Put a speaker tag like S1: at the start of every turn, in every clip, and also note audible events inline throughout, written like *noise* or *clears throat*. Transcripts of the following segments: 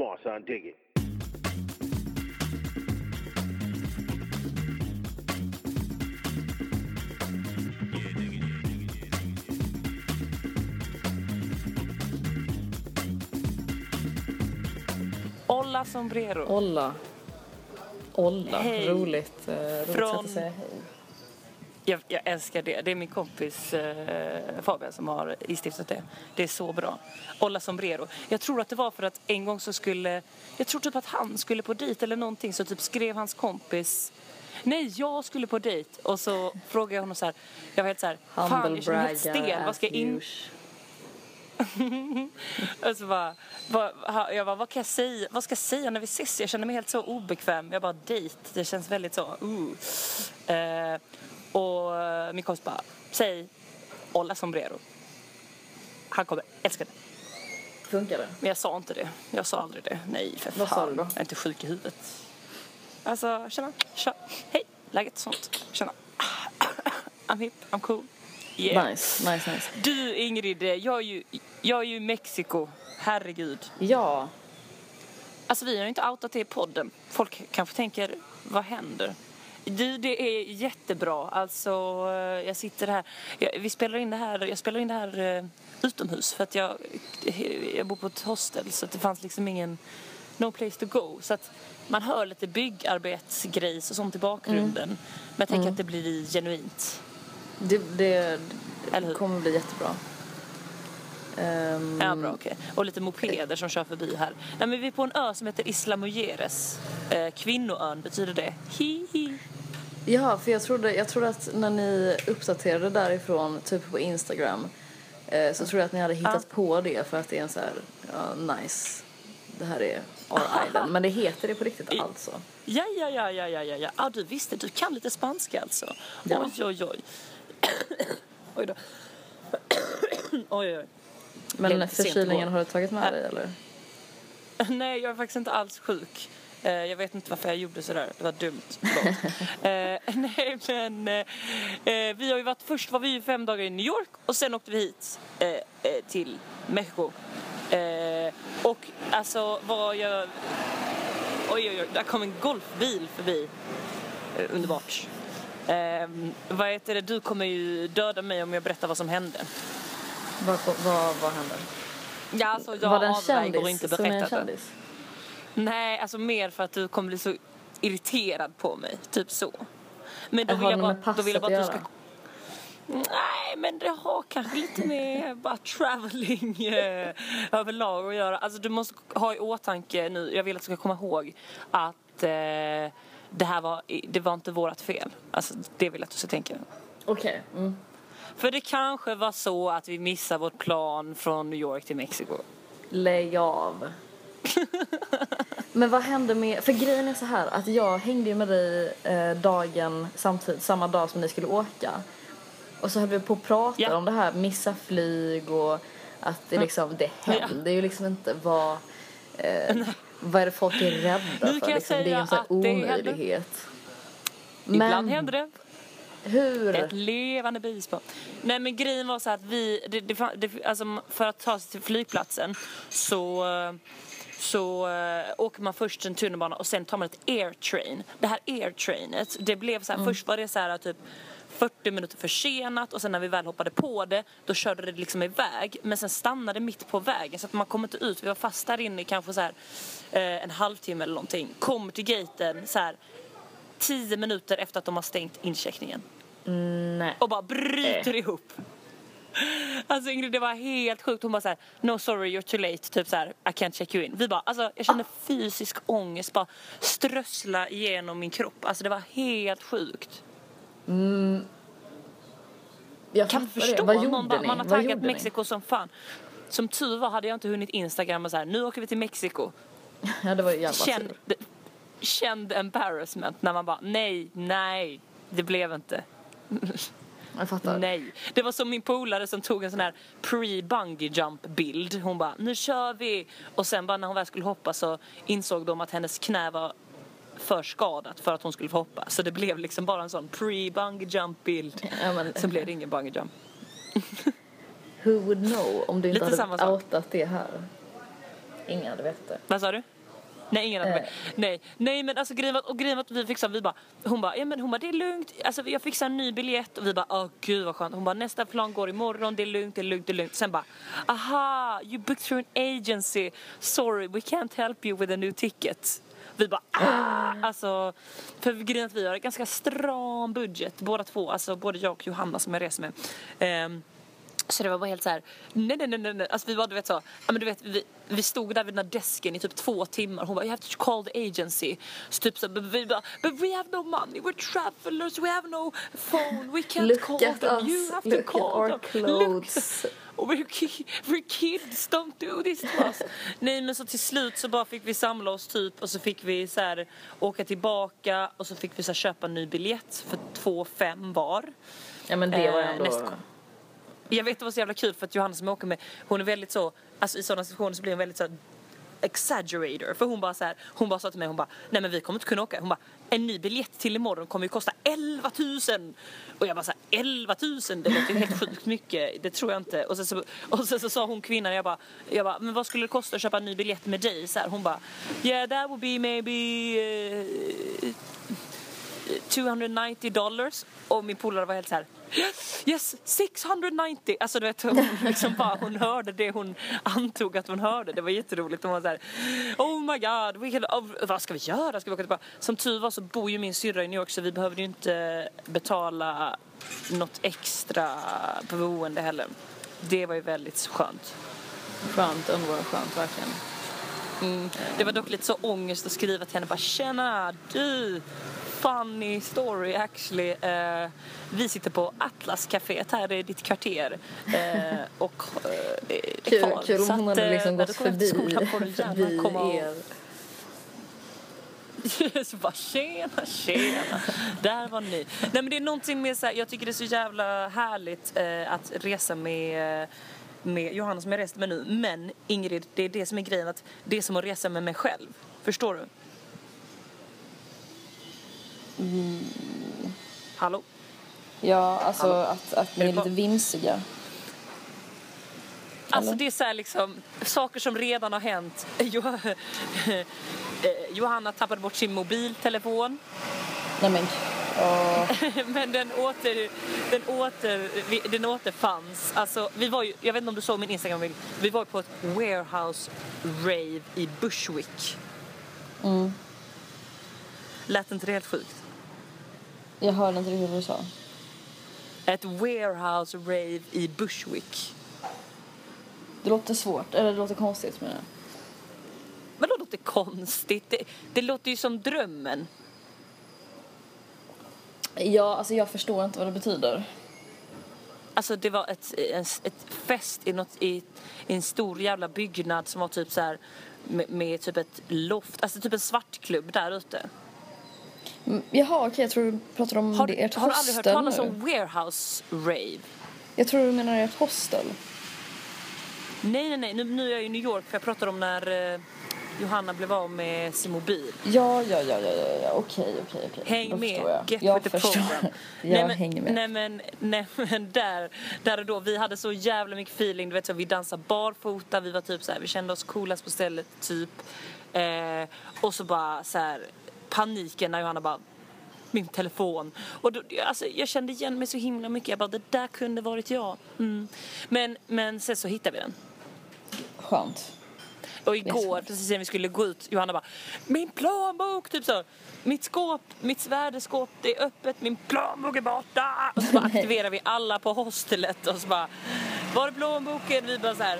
S1: Come on, son, dig it.
S2: Olla sombrero.
S3: Olla. Olla.
S2: Hej.
S3: Roligt. Eh, roligt
S2: Från-
S3: sätt att säga hej.
S2: Jag, jag älskar det. Det är min kompis eh, Fabian som har instiftat det. Det är så bra. Olla sombrero. Jag tror att det var för att en gång så skulle... Jag tror typ att han skulle på dejt eller någonting så typ skrev hans kompis Nej, jag skulle på dejt och så frågade jag honom så här. Jag var helt så här. Fan, jag känner mig helt stel. Vad ska jag in... *laughs* Och så bara, vad, jag bara, vad kan jag säga? Vad ska jag säga när vi ses? Jag känner mig helt så obekväm. Jag bara, dejt. Det känns väldigt så, uh. eh, Och eh, min kompis bara, säg Olla sombrero. Han kommer älska det.
S3: Funkar det?
S2: Men jag sa inte det. Jag sa aldrig det. Nej, för
S3: Vad sa
S2: fan.
S3: du då?
S2: Jag är inte sjuk i huvudet. Alltså, tjena, tja, hej, läget sånt. Tjena. *coughs* I'm hip, I'm cool. Yeah.
S3: Nice, nice, nice.
S2: Du Ingrid, jag är ju, jag är ju i Mexiko. Herregud.
S3: Ja,
S2: Alltså vi har ju inte outat det i podden. Folk kanske tänker, vad händer? Du, det är jättebra. Alltså, eh, jag sitter här. Jag, vi spelar in det här, jag spelar in det här eh, utomhus för att jag, jag bor på ett hostel så det fanns liksom ingen no place to go. Så att man hör lite byggarbetsgrejs och sånt i bakgrunden. Men jag tänker att det blir genuint.
S3: det, det, det kommer bli jättebra. Ehm,
S2: Ja, bra, okej. Och lite mopeder som kör förbi här. Nej, men vi är på en ö som heter Isla Mujeres. Eh, kvinnoön betyder det. Hi, hi.
S3: Ja, för jag trodde, jag trodde att när ni uppdaterade därifrån, typ på Instagram, eh, så trodde jag att ni hade hittat på det för att det är en så här, ja, nice, det här är our *laughs* island. Men det heter det på riktigt alltså.
S2: Ja, ja, ja, ja, ja, ja, ja. Ah, du visste, du kan lite spanska alltså.
S3: Ja.
S2: Oj, oj, oj. *coughs* oj då. *coughs* oj, oj,
S3: Men förkylningen har du tagit med dig eller? *laughs*
S2: Nej, jag är faktiskt inte alls sjuk. Eh, jag vet inte varför jag gjorde sådär. Det var dumt. *laughs* Eh, *laughs* nej, men eh, eh, vi har ju varit, först var vi ju fem dagar i New York och sen åkte vi hit eh, eh, till Mexiko. Och alltså vad jag... Oj, oj, oj, där kom en golfbil förbi. Underbart. Eh, vad heter det? Du kommer ju döda mig om jag berättar vad som hände.
S3: Vad, vad, vad händer?
S2: Ja, alltså jag
S3: Var det en kändis
S2: inte
S3: som är en
S2: det.
S3: kändis?
S2: Nej, alltså mer för att du kommer bli så irriterad på mig. Typ så. Men då
S3: Har
S2: vill jag bara, då vill jag bara
S3: att
S2: att du ska... Nej, men det har kanske lite med *laughs* bara traveling eh, överlag att göra. Alltså du måste ha i åtanke nu, jag vill att du ska komma ihåg att eh, det här var, det var inte vårat fel. Alltså det vill jag att du ska tänka.
S3: Okej. Mm.
S2: För det kanske var så att vi missade vårt plan från New York till Mexiko.
S3: Lägg av. Men vad hände med, för grejen är så här att jag hängde ju med dig eh, dagen samtidigt, samma dag som ni skulle åka. Och så höll vi på att prata
S2: Ja.
S3: om det här, missa flyg och att det liksom, det händer ju liksom inte vad, eh, vad är det folk är rädda för liksom, det är en sån här
S2: att det händer.
S3: omöjlighet.
S2: Ibland händer det.
S3: Hur?
S2: Ett levande bevis på. Nej men grejen var så att vi, det, det, det, alltså för att ta sig till flygplatsen så, så äh, åker man först en tunnelbana och sen tar man ett airtrain. Det här airtrainet, det blev så här, först var det så här typ 40 minuter försenat och sen när vi väl hoppade på det då körde det liksom iväg men sen stannade mitt på vägen så att man kom inte ut. Vi var fast där inne kanske så här eh, en halvtimme eller någonting. Kom till gaten så här 10 minuter efter att de har stängt incheckningen
S3: Nej.
S2: och bara bryter
S3: Eh.
S2: ihop. Alltså Ingrid, det var helt sjukt. Hon bara såhär, no sorry you're too late, typ såhär, I can't check you in. Vi bara, alltså jag kände fysisk ångest bara strössla igenom min kropp. Alltså det var helt sjukt.
S3: Jag
S2: Kan förstå
S3: det. Vad
S2: någon
S3: gjorde
S2: bara,
S3: ni?
S2: man har
S3: Vad
S2: taggat
S3: ni?
S2: Mexiko som fan. Som tur var hade jag inte hunnit Instagram och så här, nu åker vi till Mexiko. *laughs*
S3: Ja, det var jävla
S2: Känd,
S3: tur.
S2: Känd embarrassment när man bara, nej, nej, det blev inte.
S3: Jag fattar.
S2: Nej. Det var som min polare som tog en sån här pre-bungee jump bild. Hon bara, nu kör vi! Och sen bara när hon väl skulle hoppa så insåg de att hennes knä var för skadat för att hon skulle få hoppa. Så det blev liksom bara en sån pre-bungee jump bild.
S3: Ja, men,
S2: Sen blev det ingen bungee jump.
S3: Who would know om du inte
S2: Lite
S3: hade
S2: sak.
S3: outat det här? ingen hade vetat det.
S2: Vad sa du? *laughs* Nej, ingen hade
S3: Eh.
S2: Nej, nej men alltså grejen och grejen att vi fixade, vi bara, hon bara, ja men hon bara det är lugnt, alltså jag fixar en ny biljett och vi bara, åh gud vad skönt. Hon bara nästa plan går imorgon, det är lugnt, det är lugnt, det är lugnt. Sen bara, aha, you booked through an agency, sorry we can't help you with a new ticket. Vi bara, ah! Alltså, för grejen att vi har en ganska stram budget båda två, alltså både jag och Johanna som jag reser med. Ehm, så det var bara helt så här, nej nej nej nej. Alltså vi var du vet så, ja men du vet vi, vi stod där vid den här desken i typ två timmar. Hon bara, you have to call the agency. Så typ så, but vi bara, but we have no money, we're travelers, we have no phone, we can't
S3: Look
S2: call
S3: at
S2: them,
S3: us,
S2: you have to
S3: look at
S2: call
S3: our
S2: them.
S3: clothes.
S2: Look. Och we're, ki- we're kids, don't do this to us. *laughs* Nej men så till slut så bara fick vi samla oss typ och så fick vi så här åka tillbaka och så fick vi så här köpa en ny biljett för två fem var.
S3: Ja men det var
S2: Eh,
S3: ändå...
S2: nästa- jag vet det var så jävla kul för att Johanna som jag åker med, hon är väldigt så, alltså i sådana situationer så blir hon väldigt så exaggerator. För hon bara så här, hon bara sa till mig, hon bara, nej men vi kommer inte kunna åka. Hon bara, en ny biljett till imorgon kommer ju kosta 11 000. Och jag bara så här, 11 000, det låter ju helt sjukt mycket, det tror jag inte. Och sen så, och sen så sa hon kvinnan, jag bara, jag bara, men vad skulle det kosta att köpa en ny biljett med dig? Så här, hon bara, yeah that would be maybe eh, uh, 290 dollars och min polare var helt så här Yes, yes, 690! Alltså du vet, hon, liksom bara, hon hörde det hon antog att hon hörde. Det var jätteroligt. Hon var så här, oh my god, we can, oh, vad ska vi göra? Ska vi åka tillbaka? Som tur var så bor ju min syrra i New York så vi behövde ju inte betala något extra på boende heller. Det var ju väldigt skönt.
S3: Skönt, underbart skönt verkligen.
S2: Mm. Det var dock lite så ångest att skriva till henne bara Tjena du! Funny story actually. Eh, vi sitter på Atlas caféet här i ditt kvarter. Eh, och det är
S3: Kul,
S2: kvar.
S3: kul om hon
S2: att,
S3: hade liksom gått förbi,
S2: skolan
S3: förbi
S2: komma och...
S3: er. *laughs*
S2: så bara tjena, tjena. Där var ni. Nej men det är någonting med så här, jag tycker det är så jävla härligt att resa med med Johanna som jag rest med nu. Men Ingrid, det är det som är grejen att det är som att resa med mig själv. Förstår du? Hallå?
S1: Ja, alltså
S2: Hallå?
S1: att, att ni
S2: Är
S1: lite vinsiga.
S2: Alltså det är så liksom saker som redan har hänt. *laughs* *laughs* Eh, Johanna tappade bort sin mobiltelefon.
S1: Nej men, *laughs*
S2: Men den, åter, den, åter, den återfanns. Alltså, vi var ju, jag vet inte om du såg min Instagram Vi var på ett warehouse rave i Bushwick.
S1: mm.
S2: Lät inte det helt sjukt?
S1: jag hörde inte riktigt vad du sa.
S2: Ett warehouse rave i Bushwick.
S1: Det låter svårt, eller det låter konstigt menar jag.
S2: Men det låter konstigt. Det, det låter ju som drömmen.
S1: Ja, alltså jag förstår inte vad det betyder.
S2: Alltså det var ett, ett fest i, något, i, i en stor jävla byggnad som var typ så här med, med typ ett loft, alltså typ en svartklubb där ute.
S1: Mm, Jaha, okej, jag tror du pratar om
S2: Har,
S1: det, ert
S2: har du aldrig hört talas
S1: nu.
S2: om warehouse rave?
S1: Jag tror du menar ert hostel.
S2: Nej, nej, nej. Nu, nu är jag i New York för jag pratar om när eh, Johanna blev av med sin mobil.
S1: Ja, ja, ja, ja, ja, okej, okej, okej.
S2: Häng
S1: Då
S2: med,
S1: jag.
S2: get
S1: jag
S2: with the
S1: förstår.
S2: program. *laughs*
S1: jag
S2: nej, men,
S1: hänger med.
S2: Nej men, nej, men där, där och då, vi hade så jävla mycket feeling. Du vet, så, vi dansade barfota, vi var typ så här, vi kände oss coolast på stället, typ. Eh, och så bara så här, paniken när Johanna bara min telefon. Och då, alltså, jag kände igen mig så himla mycket. Jag bara, det där kunde varit jag. Mm. Men, men sen så hittade vi den.
S1: Skönt.
S2: Och igår, precis när vi skulle gå ut, Johanna bara Min plånbok! Typ så. Mitt skåp, mitt svärdeskåp, det är öppet, min plånbok är borta! Och så bara aktiverar vi alla på hostelet och så bara Var är plånboken? Vi bara så här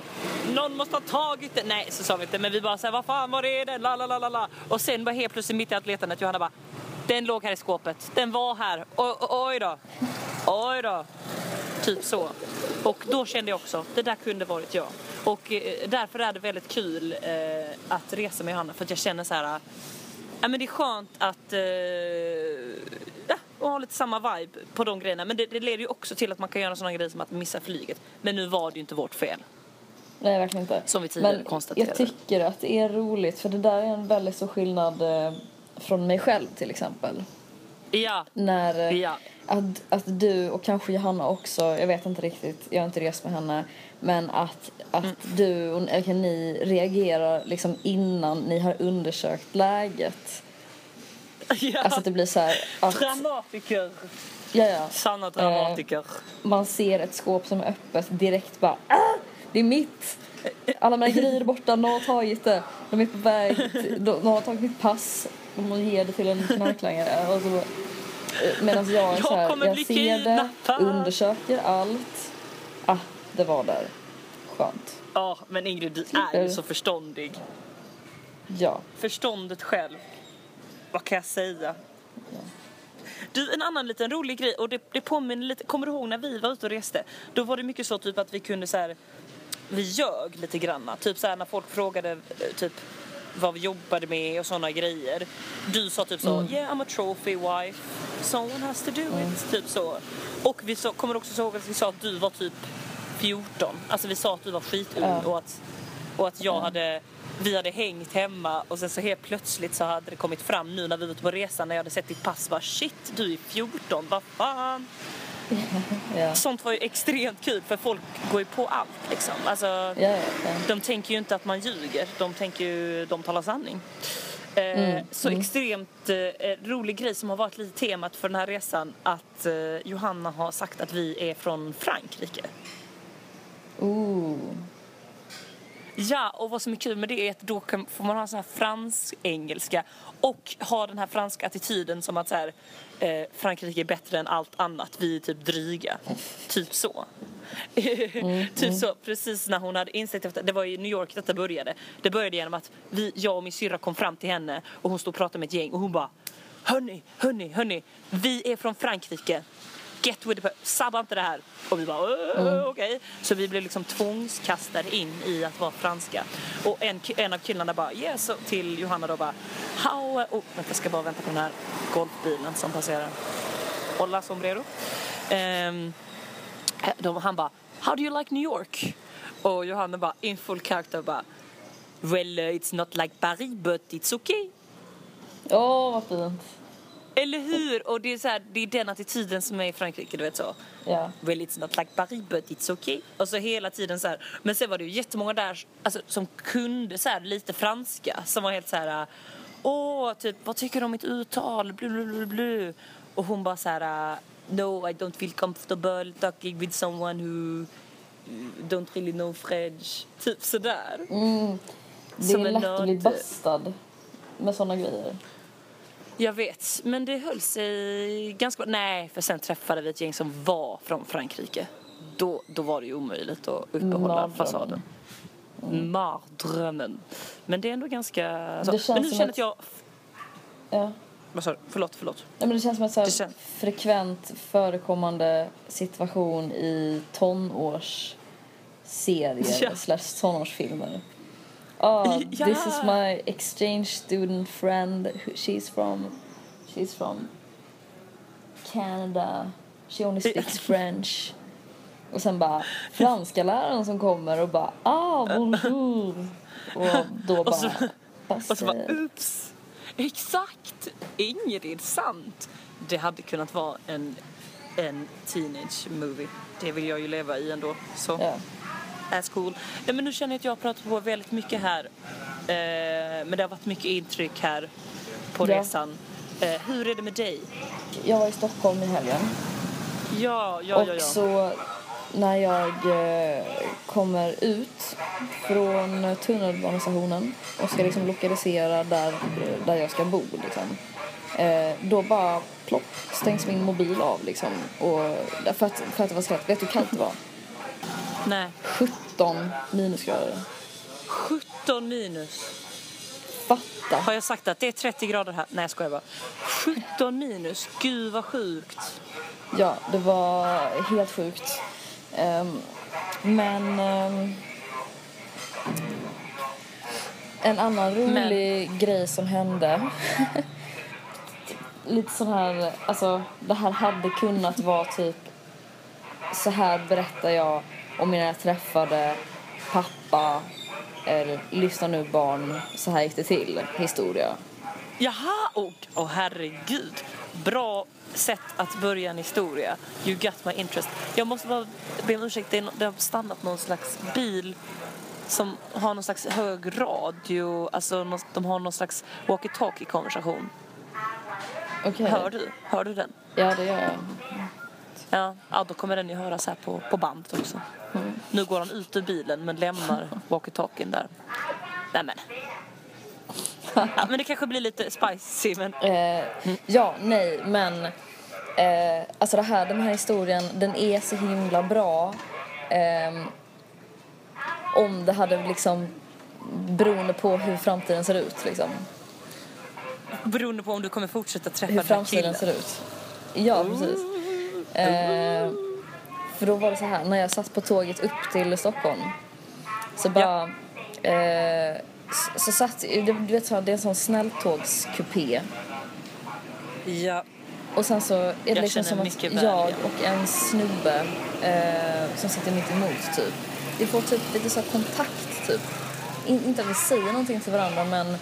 S2: Någon måste ha tagit den! Nej, så sa vi inte, men vi bara så här Vad fan, var är den? La, la, la, la. Och sen bara helt plötsligt mitt i allt letandet, Johanna bara Den låg här i skåpet, den var här, o, oj då! Oj då! Typ så. Och då kände jag också, det där kunde varit jag. Och eh, därför är det väldigt kul eh, att resa med Johanna för att jag känner så här, ja men det är skönt att, eh, ja, och ha lite samma vibe på de grejerna. Men det, det leder ju också till att man kan göra sådana grejer som att missa flyget. Men nu var det ju inte vårt fel.
S1: Nej, verkligen inte.
S2: Som vi tidigare
S1: Men
S2: konstaterade.
S1: jag tycker att det är roligt för det där är en väldigt stor skillnad från mig själv till exempel.
S2: Ja,
S1: När,
S2: Ja.
S3: Att, att du och kanske Johanna också, jag vet inte riktigt, jag har inte rest med henne, men att, att
S2: Mm.
S3: du och eller, ni reagerar liksom innan ni har undersökt läget.
S2: Ja.
S3: Alltså att det blir så här att,
S2: Dramatiker.
S3: ja, ja,
S2: Sanna dramatiker.
S3: man ser ett skåp som är öppet direkt bara ah, det är mitt! Alla mina grejer är borta, någon har tagit det. De är på väg, någon har tagit mitt pass. De måste ge det till en knarklangare. Och så, medan jag är
S2: Jag
S3: så här,
S2: kommer
S3: jag ser det, undersöker allt. Ah, det var där. Skönt.
S2: Ja, men Ingrid, du är ju så förståndig.
S3: Ja.
S2: Förståndet själv. Vad kan jag säga? Du, en annan liten rolig grej och det, det påminner lite, kommer du ihåg när vi var ute och reste? Då var det mycket så typ att vi kunde så här, vi ljög lite granna. Typ så här när folk frågade eh, typ vad vi jobbade med och sådana grejer. Du sa typ så, yeah I'm a trophy wife, someone has to do it. Typ så. Och vi så, kommer också ihåg att vi sa att du var typ 14. Alltså vi sa att du var skitung
S3: Ja.
S2: och att, och att jag hade vi hade hängt hemma och sen så helt plötsligt så hade det kommit fram nu när vi var ute på resan när jag hade sett ditt pass bara shit du är 14, vad fan.
S3: Ja.
S2: Sånt var ju extremt kul för folk går ju på allt liksom. Alltså,
S3: Ja,
S2: de tänker ju inte att man ljuger, de tänker ju, de talar sanning. Eh, så extremt eh, rolig grej som har varit lite temat för den här resan att eh, Johanna har sagt att vi är från Frankrike.
S3: Ooh.
S2: Ja, och vad som är kul med det är att då kan, får man ha sån här fransk-engelska och ha den här franska attityden som att så här, eh, Frankrike är bättre än allt annat, vi är typ dryga. Typ så. *laughs* typ så, precis när hon hade insett efter, det var i New York detta började. Det började genom att vi, jag och min syrra kom fram till henne och hon stod och pratade med ett gäng och hon bara Hörni, hörni, hörni, vi är från Frankrike. Get with the Sabba inte det här. Och vi bara "Åh, okej. Så vi blev liksom tvångskastade in i att vara franska. Och en, en av killarna bara yeah, så till Johanna då bara How... Oh, vänta, jag ska bara vänta på den här golfbilen som passerar. Hola sombrero. Um, de, han bara How do you like New York? Och Johanna bara in full character bara Well uh, it's not like Paris but it's okay.
S3: Åh, vad fint.
S2: Eller hur? Och det är, så här, det är den attityden som är i Frankrike, du vet så.
S3: Ja.
S2: Well it's not like Paris but it's okay. Och så hela tiden så här. Men sen var det ju jättemånga där alltså, som kunde så här, lite franska. Som var helt så här. Åh, typ vad tycker du om mitt uttal? Blu, blu, blu, blu. Och hon bara så här. No, I don't feel comfortable talking with someone who don't really know French. Typ sådär.
S3: Det
S2: Som
S3: är lätt att bli
S2: nörd.
S3: bastad med såna grejer.
S2: Jag vet, men det höll sig ganska bra. Nej, för sen träffade vi ett gäng som var från Frankrike. Då, då var det ju omöjligt att uppehålla
S3: Mardrömmen.
S2: fasaden. Mardrömmen. Men det är ändå ganska... Alltså,
S3: känns
S2: men nu känner
S3: att-
S2: jag...
S3: Ja.
S2: Vad sa du? Förlåt, förlåt.
S3: Nej, men det känns som en så här
S2: Det kän-
S3: frekvent förekommande situation i tonårsserier
S2: Ja.
S3: slash tonårsfilmer. *laughs* Ah,
S2: Ja.
S3: this is my exchange student friend. She's from, she's from Canada. She only speaks French. Och sen bara franska läraren som kommer och bara ah bonjour. Och då bara
S2: så- Och så bara, oops! Exakt! Ingrid, sant! Det hade kunnat vara en, en teenage movie. Det vill jag ju leva i ändå. Så.
S3: Ja.
S2: As cool. Nej, men nu känner jag att jag har pratat på väldigt mycket här. Eh, men det har varit mycket intryck här på
S3: Ja.
S2: resan. Eh, hur är det med dig?
S3: Jag var i Stockholm i helgen.
S2: Ja, ja,
S3: och
S2: ja. ja.
S3: så när jag eh, kommer ut från tunnelbanestationen och ska liksom lokalisera där, där jag ska bo liksom. Eh, då bara plopp stängs min mobil av liksom. Och, för, att, för att det var så kallt. Vet du hur kallt det var?
S2: Nej.
S3: 17 minusgrader.
S2: 17 minus.
S3: Fatta.
S2: Har jag sagt att det är 30 grader här? Nej, jag skojar bara. 17 minus. Gud vad sjukt.
S3: Ja, det var helt sjukt. Ehm, men ehm, en annan rolig grej som hände. Lite sån här, alltså det här hade kunnat vara typ så här berättar jag om när jag träffade pappa eller lyssna nu barn, så här gick det till historia.
S2: Jaha, åh oh, herregud. Bra sätt att börja en historia. You got my interest. Jag måste bara be om ursäkt, det, det har stannat någon slags bil som har någon slags hög radio, alltså de har någon slags walkie-talkie-konversation.
S3: Okej.
S2: Hör du? Hör du den?
S3: Ja, det gör jag.
S2: Ja, ja då kommer den ju höras här på, på bandet också. Nu går han ut ur bilen men lämnar walkie-talkien där. Nej men. Ja, men det kanske blir lite spicy men
S3: Eh, ja, nej, men eh, alltså det här, den här historien, den är så himla bra. ehm, om det hade liksom, beroende på hur framtiden ser ut liksom.
S2: beroende på om du kommer fortsätta träffa
S3: Hur
S2: den här
S3: framtiden
S2: killen.
S3: ser ut. Ja, precis. Eh, för då var det så här, när jag satt på tåget upp till Stockholm så bara... Eh, så, så satt, du vet så här, det är en sån snälltågskupé.
S2: Ja.
S3: Och sen så är det
S2: Jag
S3: liksom som att jag
S2: ja.
S3: och en snubbe eh, som sitter mitt emot typ. Vi får typ lite så kontakt typ. In, inte att vi säger någonting till varandra men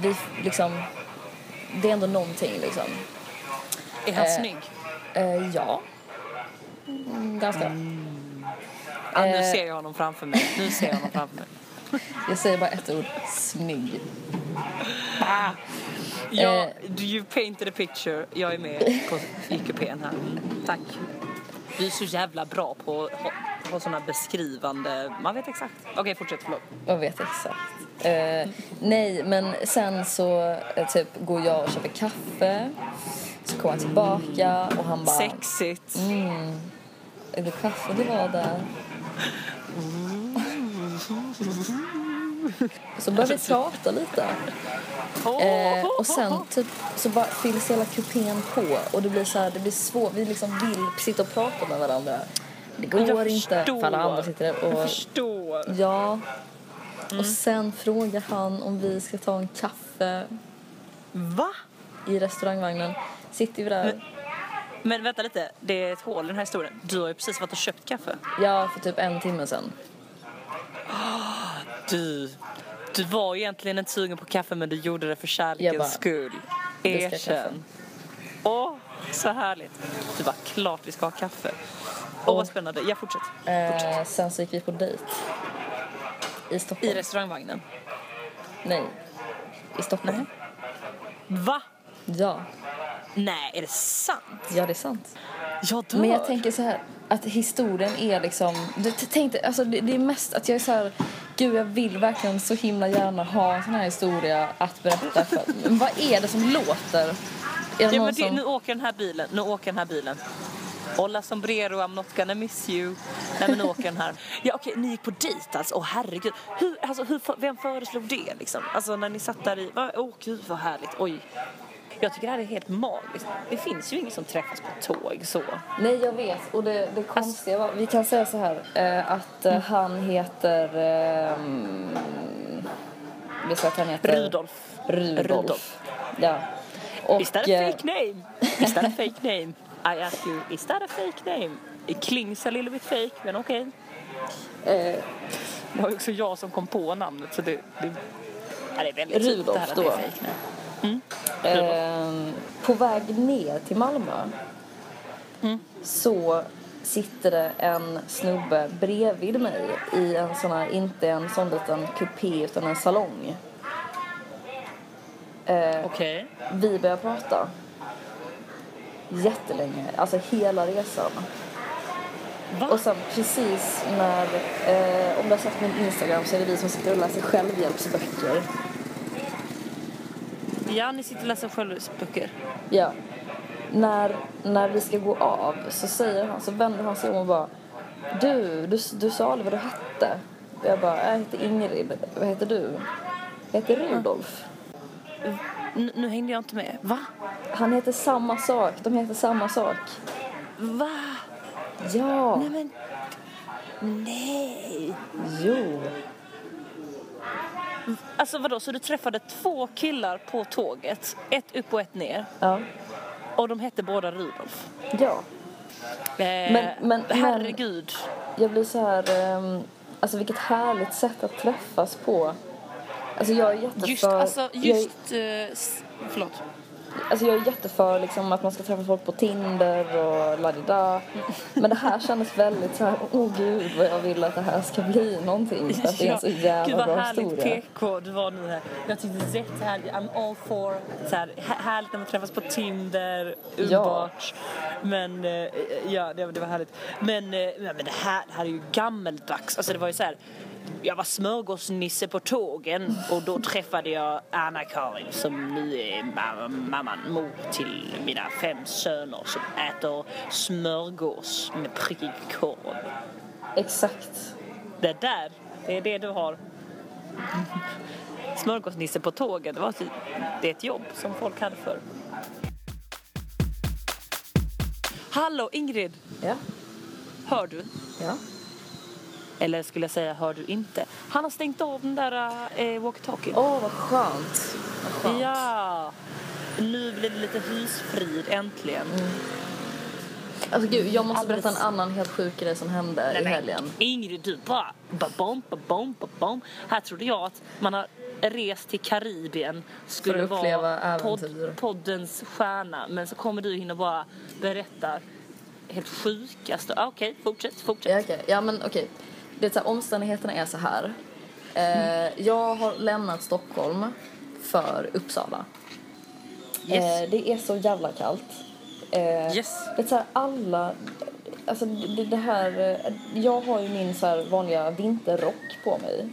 S3: vi liksom, det är ändå någonting liksom.
S2: Är han
S3: Eh,
S2: snygg?
S3: Eh, ja. Mm, ganska.
S2: Ja, nu
S3: eh,
S2: ser jag honom framför mig. Nu ser jag honom framför mig. *laughs*
S3: Jag säger bara ett ord, snygg.
S2: Ja,
S3: Eh.
S2: you painted a picture. Jag är med på i kupén här. Tack. Du är så jävla bra på att ha, såna beskrivande... Man vet exakt. Okej, fortsätt. Förlåt.
S3: Jag vet exakt. Eh, nej, men sen så eh, typ går jag och köper kaffe. Så kommer han tillbaka och han bara...
S2: Sexigt.
S3: Är det kaffe du var där? Så började vi prata lite. Eh, och sen typ så bara fylls hela kupén på och det blir så här, det blir svårt. Vi liksom vill sitta och prata med varandra. Det går
S2: Jag
S3: inte för alla andra sitter där
S2: Jag
S3: och
S2: förstår.
S3: ja. Och sen frågar han om vi ska ta en kaffe
S2: Va?
S3: i restaurangvagnen. Sitter vi där.
S2: Men vänta lite, det är ett hål i den här historien. Du har ju precis varit och köpt kaffe.
S3: Ja, för typ en timme sen.
S2: Du, du var egentligen inte sugen på kaffe men du gjorde det för kärlekens
S3: bara,
S2: skull. Erkänn. Åh, så härligt. Du bara, klart vi ska ha kaffe. Åh, vad spännande. Jag fortsätter.
S3: Eh, sen så gick vi på dejt. I Stockholm.
S2: I restaurangvagnen.
S3: Nej. I Stockholm.
S2: Va?
S3: Ja.
S2: Nej, är det sant?
S3: Ja, det är sant.
S2: Jag dör.
S3: Men jag tänker så här att historien är liksom... Du, t- tänk dig, alltså det, det är mest att jag är så här... Gud, jag vill verkligen så himla gärna ha en sån här historia att berätta. För, *laughs* men vad är det som låter? Är det
S2: Ja, men det,
S3: som...
S2: nu åker den här bilen. Nu åker den här bilen. Hola sombrero, I'm not gonna miss you. Nej men nu åker den här. *laughs* Ja okej, ni gick på dejt alltså. Åh herregud. Hur, alltså, hur, vem föreslog det liksom? Alltså när ni satt där i, åh gud vad härligt. Oj. Jag tycker det här är helt magiskt. Det finns ju ingen som träffas på tåg så.
S3: Nej, jag vet. Och det, det konstiga var... Vi kan säga så här eh, att eh, han heter... Eh, vi sa att han heter...
S2: Rudolf.
S3: Rudolf.
S2: Rudolf.
S3: Ja. Och,
S2: Is that a
S3: eh,
S2: fake name? Is that a fake name? I ask you, is that a fake name? It clings a little bit fake, men okej.
S3: eh,
S2: Det var ju också jag som kom på namnet så det... det ja, det är väldigt det här
S3: Rudolf
S2: att det är
S3: då.
S2: fake name.
S3: Eh, på väg ner till Malmö så sitter det en snubbe bredvid mig i en sån här, inte en sån liten kupé utan en salong. Eh,
S2: Okej.
S3: vi börjar prata. Jättelänge, alltså hela resan.
S2: Va?
S3: Och sen precis när, eh, om du har sett min Instagram så är det vi som sitter och läser självhjälpsböcker.
S2: Ja, ni sitter och läser självhjälpsböcker.
S3: Ja. När, när vi ska gå av så säger han, så vänder han sig om och bara Du, du, du sa aldrig vad du hette. Jag bara, jag heter Ingrid. Vad heter du? Jag heter Rudolf.
S2: N- nu hängde jag inte med. Va?
S3: Han heter samma sak. De heter samma sak.
S2: Va?
S3: Ja.
S2: Nej men... Nej.
S3: Jo.
S2: Alltså vadå, så du träffade två killar på tåget? Ett upp och ett ner.
S3: Ja.
S2: Och de hette båda Rudolf.
S3: Ja.
S2: Eh,
S3: Men- men-
S2: herregud.
S3: Jag blir så här... ehm, alltså vilket härligt sätt att träffas på. Alltså jag är jätteför...
S2: Just, alltså,
S3: jag är-
S2: just... eh, förlåt.
S3: Alltså jag är jätteför liksom att man ska träffa folk på Tinder och ladida. Men det här kändes väldigt så här, åh gud vad jag vill att det här ska bli någonting för att det är en så
S2: Gud
S3: jävla
S2: vad
S3: bra
S2: härligt
S3: historia.
S2: PK du var nu här. Jag tyckte jättehärligt. I'm all for så här, här- härligt när man träffas på Tinder, underbart. Men eh, ja, det, det var härligt. Men, eh, ja, men det, här, det här är ju gammeldags. Alltså det var ju så här. Jag var smörgåsnisse på tågen och då träffade jag Anna-Karin som nu är ma- mamman, mor till mina fem söner som äter smörgås med prickig korv.
S3: Exakt.
S2: Det där, det är det du har. Smörgåsnisse på tåget, det, var typ, det är ett jobb som folk hade förr. Hallå Ingrid,
S3: Ja.
S2: hör du?
S3: Ja.
S2: Eller skulle jag säga, hör du inte? Han har stängt av den där eh, walkie-talkien.
S3: Åh vad skönt. Vad skönt.
S2: Ja! Nu blir det lite husfrid äntligen.
S3: Alltså gud, jag måste
S2: Alldeles-
S3: berätta en annan helt sjuk grej som hände i helgen.
S2: Ingrid, du bara ba-bom, ba-bom, ba-bom. Här trodde jag att man har rest till Karibien skulle vara
S3: äventyr.
S2: poddens stjärna. Men så kommer du in och bara berättar helt sjukaste. Ah, Okej, fortsätt, fortsätt.
S3: Ja, okej. ja men okej. Det är så här, omständigheterna är så här. Eh, jag har lämnat Stockholm för Uppsala.
S2: Yes.
S3: Eh, det är så jävla kallt. Eh,
S2: Yes.
S3: Det är så här, alla... Alltså det, det här... eh, Jag har ju min så här vanliga vinterrock på mig.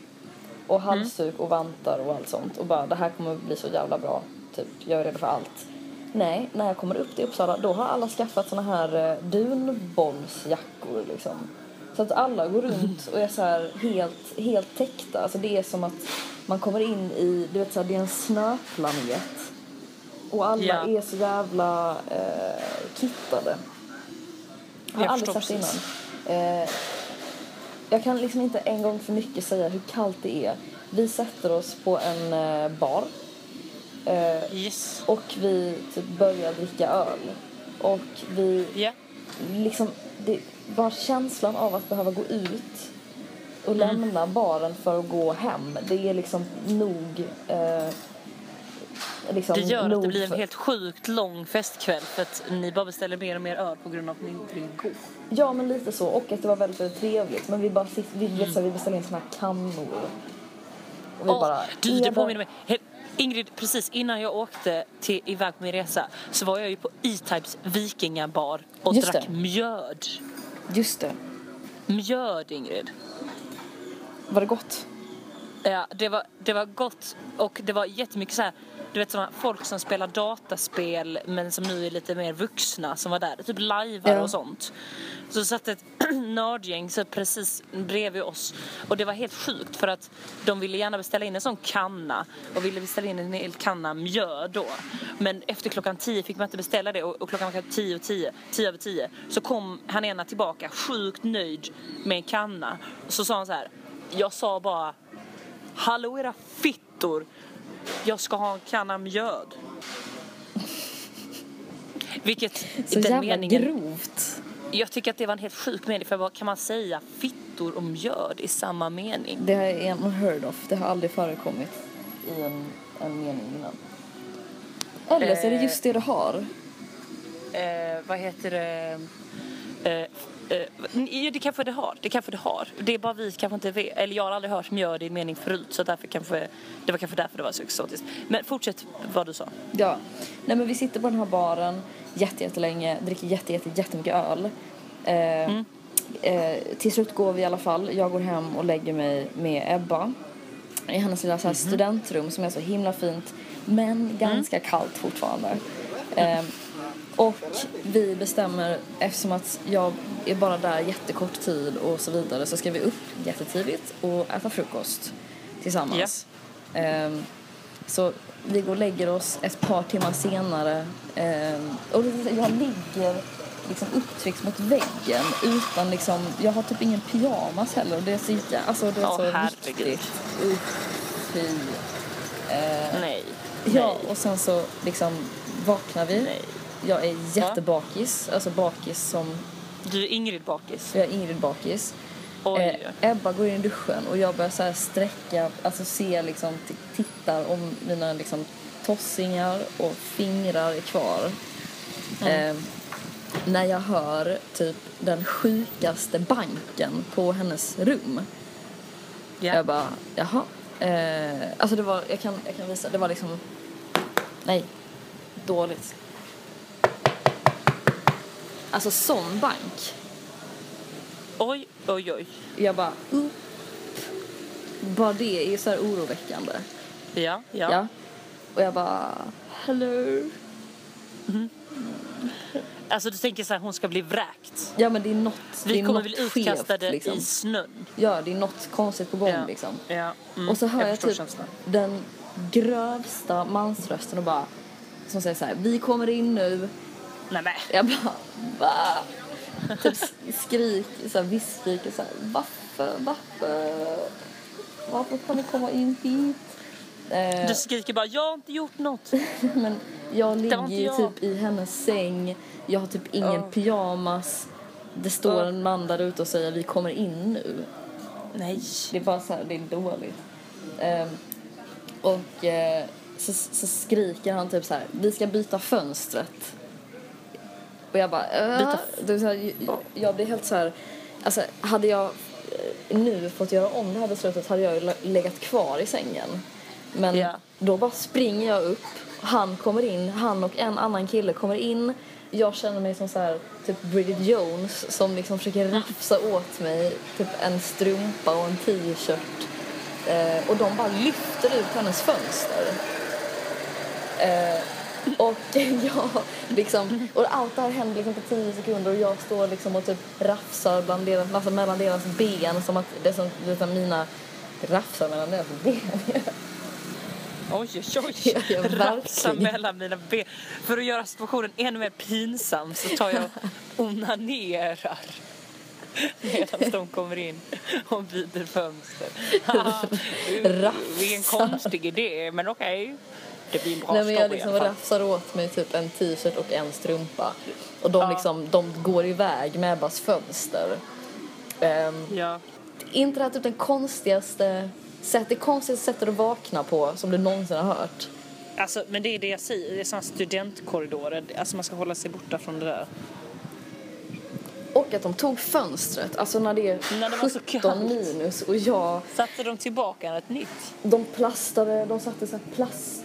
S3: Och halsduk och vantar och allt sånt. Och bara, det här kommer bli så jävla bra. Typ, jag är redo för allt. Nej, när jag kommer upp till Uppsala då har alla skaffat såna här eh, dunbollsjackor liksom. Så att alla går runt och är så här helt, helt täckta. Alltså det är som att man kommer in i, du vet så här, det är en snöplanet. Och alla
S2: Ja.
S3: är så jävla eh, kittade. Har
S2: Jag
S3: aldrig sett innan. Eh, jag kan liksom inte en gång för mycket säga hur kallt det är. Vi sätter oss på en eh, bar. Eh,
S2: Yes.
S3: och vi typ börjar dricka öl. Och vi
S2: Ja.
S3: liksom, det, bara känslan av att behöva gå ut och lämna baren för att gå hem. Det är liksom nog... Eh, liksom
S2: Det gör att
S3: nog
S2: det blir en helt sjukt lång festkväll för att ni bara beställer mer och mer öl på grund av att ni inte vill gå.
S3: Ja, men lite så. Och att det var väldigt, väldigt trevligt. Men vi bara sitter, vi,
S2: Mm.
S3: så vi beställde in såna här kannor. Och vi
S2: Åh,
S3: bara...
S2: du, det påminner mig. Ingrid, precis innan jag åkte till, iväg på min resa så var jag ju på E-Types vikingabar och
S3: Just
S2: drack
S3: det.
S2: mjöd.
S3: Just det.
S2: Mjöd, Ingrid.
S3: Var det gott?
S2: Ja, det var, det var gott och det var jättemycket så här, du vet sådana folk som spelar dataspel men som nu är lite mer vuxna som var där, typ lajvar
S3: Ja.
S2: och sånt. Så satt ett *clears throat* nördgäng så precis bredvid oss och det var helt sjukt för att de ville gärna beställa in en sån kanna och ville beställa in en hel kanna mjöd då. Men efter klockan tio fick man inte beställa det och, och klockan var tio och tio, tio över tio så kom han ena tillbaka sjukt nöjd med en kanna så sa han så här jag sa bara Hallå era fittor! Jag ska ha en kanna mjöd. Vilket
S3: Så
S2: den
S3: jävla
S2: meningen,
S3: grovt.
S2: jag tycker att det var en helt sjuk mening för vad kan man säga fittor och mjöd i samma mening?
S3: Det här är unheard of. Det har aldrig förekommit i en, en mening innan. Eller så är det just det det har.
S2: Eh, vad heter det? Eh, eh, det kanske det har. Det kanske det har. Det är bara vi kanske inte vet. Eller jag har aldrig hört mjöd i en mening förut så därför kanske det var kanske därför det var så exotiskt. Men fortsätt vad du sa.
S3: Ja. Nej men vi sitter på den här baren jätte, jättelänge, dricker jätte, jätte, jättemycket öl. Eh, eh, till slut går vi i alla fall. Jag går hem och lägger mig med Ebba i hennes lilla så här studentrum som är så himla fint men ganska kallt fortfarande. Eh, och vi bestämmer, eftersom att jag är bara där jättekort tid och så vidare så ska vi upp jättetidigt och äta frukost tillsammans. Ehm, så vi går och lägger oss ett par timmar senare ehm, och jag ligger liksom upptryckt mot väggen utan liksom, jag har typ ingen pyjamas heller och det är så, alltså det är
S2: Åh,
S3: så
S2: herregud.
S3: riktigt, usch, fy.
S2: Nej.
S3: Ja, och sen så liksom vaknar vi.
S2: Nej.
S3: Jag är jättebakis, alltså bakis som,
S2: Du är Ingrid Bakis.
S3: jag är Ingrid bakis.
S2: Oj.
S3: Eh, Ebba går in i duschen och jag börjar så här sträcka, alltså se liksom, tittar om mina liksom tossingar och fingrar är kvar.
S2: Mm.
S3: Eh, när jag hör typ den sjukaste banken på hennes rum.
S2: Ja.
S3: Jag bara, jaha. Eh, alltså det var, jag kan, jag kan visa, det var liksom, nej, dåligt. Alltså sån bank.
S2: Oj, oj, oj.
S3: Jag bara, upp. Bara det är så här oroväckande.
S2: Ja, ja.
S3: Ja. Och jag bara, hello.
S2: Alltså du tänker så här, hon ska bli vräkt.
S3: Ja men det är något, det
S2: Vi
S3: är
S2: kommer
S3: något
S2: bli utkastade
S3: skevt, liksom.
S2: i snön.
S3: Ja, det är något konstigt på gång
S2: Ja.
S3: liksom.
S2: Ja. Mm.
S3: Och så hör jag,
S2: förstår
S3: typ
S2: känslan.
S3: den grövsta mansrösten och bara, som säger så här, vi kommer in nu.
S2: Nej, men.
S3: Jag bara, va? Typ skriker, så här, visskriker så här, varför, varför? Varför kan ni komma in hit? Eh,
S2: Du skriker bara, jag har inte gjort något. *laughs*
S3: men jag ligger ju
S2: jag.
S3: typ i hennes säng, jag har typ ingen
S2: Ja.
S3: pyjamas. Det står
S2: Ja.
S3: en man där ute och säger vi kommer in nu.
S2: Nej.
S3: Det är bara så här, det är dåligt. Ehm, och eh, så, så skriker han typ så här, vi ska byta fönstret. Och jag bara, äh, det här, jag, jag blir helt så här, alltså hade jag eh, nu fått göra om det här beslutet hade jag ju le- legat kvar i sängen. Men
S2: Ja.
S3: då bara springer jag upp, han kommer in, han och en annan kille kommer in. Jag känner mig som så här, typ Bridget Jones som liksom försöker rafsa åt mig typ en strumpa och en t-shirt. Eh, och de bara lyfter ut hennes fönster. Eh, och *laughs* jag liksom, och allt det här händer liksom på tio sekunder och jag står liksom och typ rafsar bland deras, alltså mellan deras ben som att det är som, det är som mina rafsar mellan deras ben. *laughs*
S2: Oj, oj, oj.
S3: Ja,
S2: Rafsa mellan mina ben. För att göra situationen ännu mer pinsam så tar jag och onanerar. Medan de kommer in och byter fönster. *laughs* Haha, Det är en konstig idé, men okej. Det blir en bra
S3: Nej men jag liksom rafsar åt mig typ en t-shirt och en strumpa. Och de
S2: Ja.
S3: liksom, de går iväg med Ebbas fönster. Ehm,
S2: Ja.
S3: inte det här typ den konstigaste sätt, det konstigaste sättet att vakna på som du någonsin har hört?
S2: Alltså, men det är det jag säger, det är sådana studentkorridorer. Alltså man ska hålla sig borta från det där.
S3: Och att de tog fönstret, alltså när det är
S2: När det var så
S3: 17
S2: kallt.
S3: minus och jag,
S2: Satte de tillbaka ett nytt?
S3: de plastade, de satte så här plast.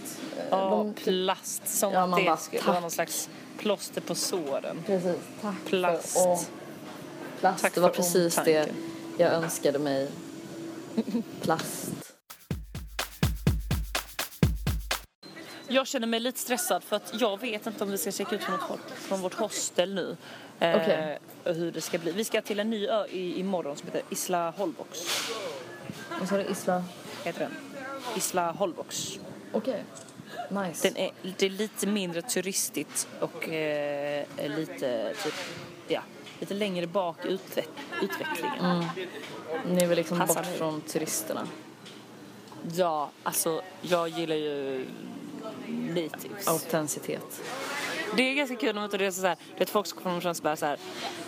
S2: Ja,
S3: de,
S2: plast. Som
S3: Ja,
S2: att det
S3: bara,
S2: skulle vara någon slags plåster på såren.
S3: precis, tack
S2: Plast.
S3: för, plast,
S2: Tack
S3: det var precis
S2: omtanken.
S3: det jag önskade mig. Plast.
S2: Jag känner mig lite stressad för att jag vet inte om vi ska checka ut från, vårt, från vårt hostel nu. Eh, och hur det ska bli. Vi ska till en ny ö i, imorgon som heter Isla Holbox.
S3: Så är det Isla.
S2: Heter den. Isla Holbox.
S3: Okej. Nice.
S2: Den är, det är lite mindre turistigt och eh, lite typ, ja, lite längre bak i utveck, utvecklingen.
S3: Ni är väl liksom
S2: Passar
S3: bort
S2: mig.
S3: från turisterna.
S2: Ja, alltså jag gillar ju natives.
S3: Autenticitet.
S2: Det är ganska kul om det är så här, det är folk som kommer fram och bara så här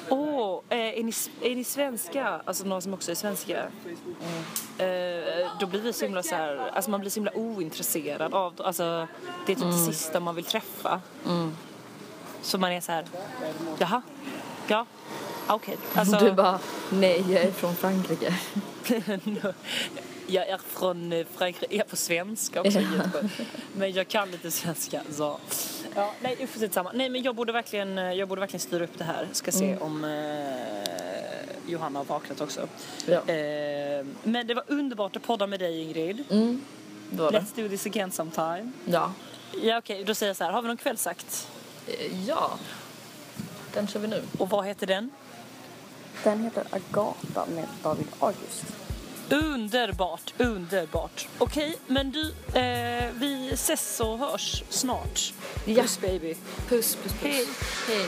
S2: Åh, eh, är, ni, är ni svenska? Alltså någon som också är svenska. Eh, då blir vi så himla så här, alltså man blir så himla ointresserad av, alltså det är typ det sista man vill träffa. Så man är så här, jaha, ja, okej. Alltså,
S3: Du bara, nej jag är från Frankrike. *laughs*
S2: jag är från Frankrike, jag är på svenska också
S3: Ja.
S2: Men jag kan lite svenska så. Ja, nej usch samma. Nej men jag borde verkligen, eh, jag borde verkligen styra upp det här. Ska se om eh, Johanna har vaknat också.
S3: Ja.
S2: Eh, men det var underbart att podda med dig Ingrid.
S3: Mm, det var det.
S2: Let's do this again sometime.
S3: Ja.
S2: Ja okej, då säger jag så här. Har vi någon kvällsakt?
S3: Eh, Ja. Den kör vi nu.
S2: Och vad heter den?
S3: Den heter Agata med David August.
S2: Underbart, underbart. Okej, men du, eh, vi ses och hörs snart.
S3: Ja.
S2: Puss baby.
S3: Puss, puss, puss.
S2: Hej.
S3: Hej.